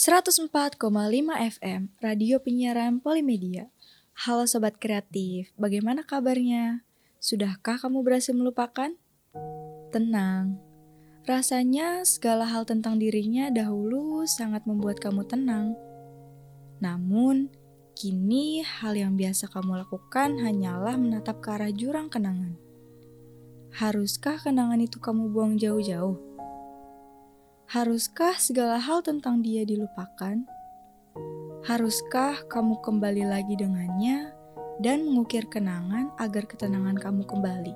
104,5 FM, Radio Penyiaran Polimedia. Halo Sobat Kreatif, bagaimana kabarnya? Sudahkah kamu berhasil melupakan? Tenang, rasanya segala hal tentang dirinya dahulu sangat membuat kamu tenang. Namun, kini hal yang biasa kamu lakukan hanyalah menatap ke arah jurang kenangan. Haruskah kenangan itu kamu buang jauh-jauh? Haruskah segala hal tentang dia dilupakan? Haruskah kamu kembali lagi dengannya dan mengukir kenangan agar ketenangan kamu kembali?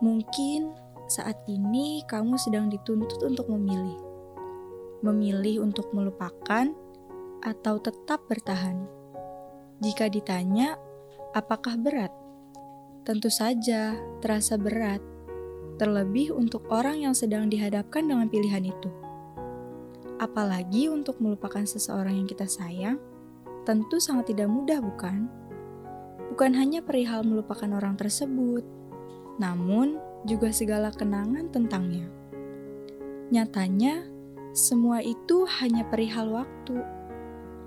Mungkin saat ini kamu sedang dituntut untuk memilih. Memilih untuk melupakan atau tetap bertahan. Jika ditanya, apakah berat? Tentu saja terasa berat terlebih untuk orang yang sedang dihadapkan dengan pilihan itu. Apalagi untuk melupakan seseorang yang kita sayang, tentu sangat tidak mudah, bukan? Bukan hanya perihal melupakan orang tersebut, namun juga segala kenangan tentangnya. Nyatanya, semua itu hanya perihal waktu.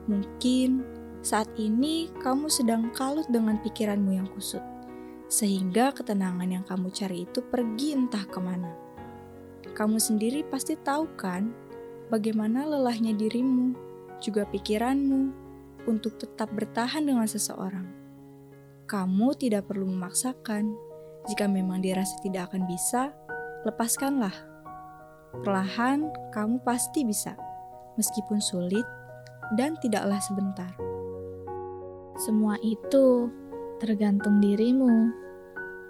Mungkin saat ini kamu sedang kalut dengan pikiranmu yang kusut sehingga ketenangan yang kamu cari itu pergi entah ke mana. Kamu sendiri pasti tahu kan bagaimana lelahnya dirimu, juga pikiranmu untuk tetap bertahan dengan seseorang. Kamu tidak perlu memaksakan. Jika memang dirasa tidak akan bisa, lepaskanlah. Perlahan, kamu pasti bisa, meskipun sulit dan tidaklah sebentar. Semua itu tergantung dirimu.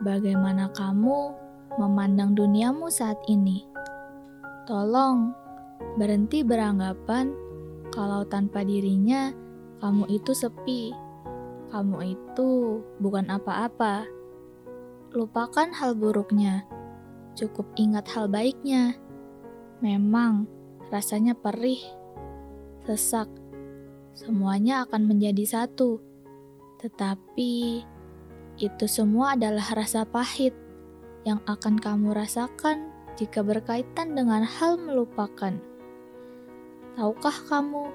Bagaimana kamu memandang duniamu saat ini? Tolong berhenti beranggapan kalau tanpa dirinya kamu itu sepi. Kamu itu bukan apa-apa. Lupakan hal buruknya. Cukup ingat hal baiknya. Memang rasanya perih, sesak. Semuanya akan menjadi satu tetapi itu semua adalah rasa pahit yang akan kamu rasakan jika berkaitan dengan hal melupakan. Tahukah kamu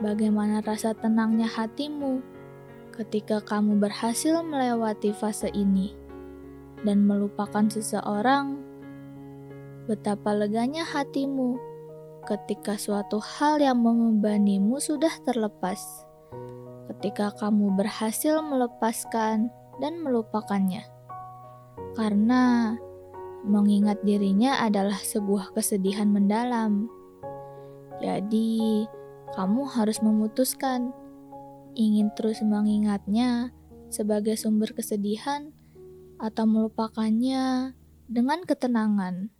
bagaimana rasa tenangnya hatimu ketika kamu berhasil melewati fase ini dan melupakan seseorang? Betapa leganya hatimu ketika suatu hal yang membebanimu sudah terlepas ketika kamu berhasil melepaskan dan melupakannya. Karena mengingat dirinya adalah sebuah kesedihan mendalam. Jadi, kamu harus memutuskan ingin terus mengingatnya sebagai sumber kesedihan atau melupakannya dengan ketenangan.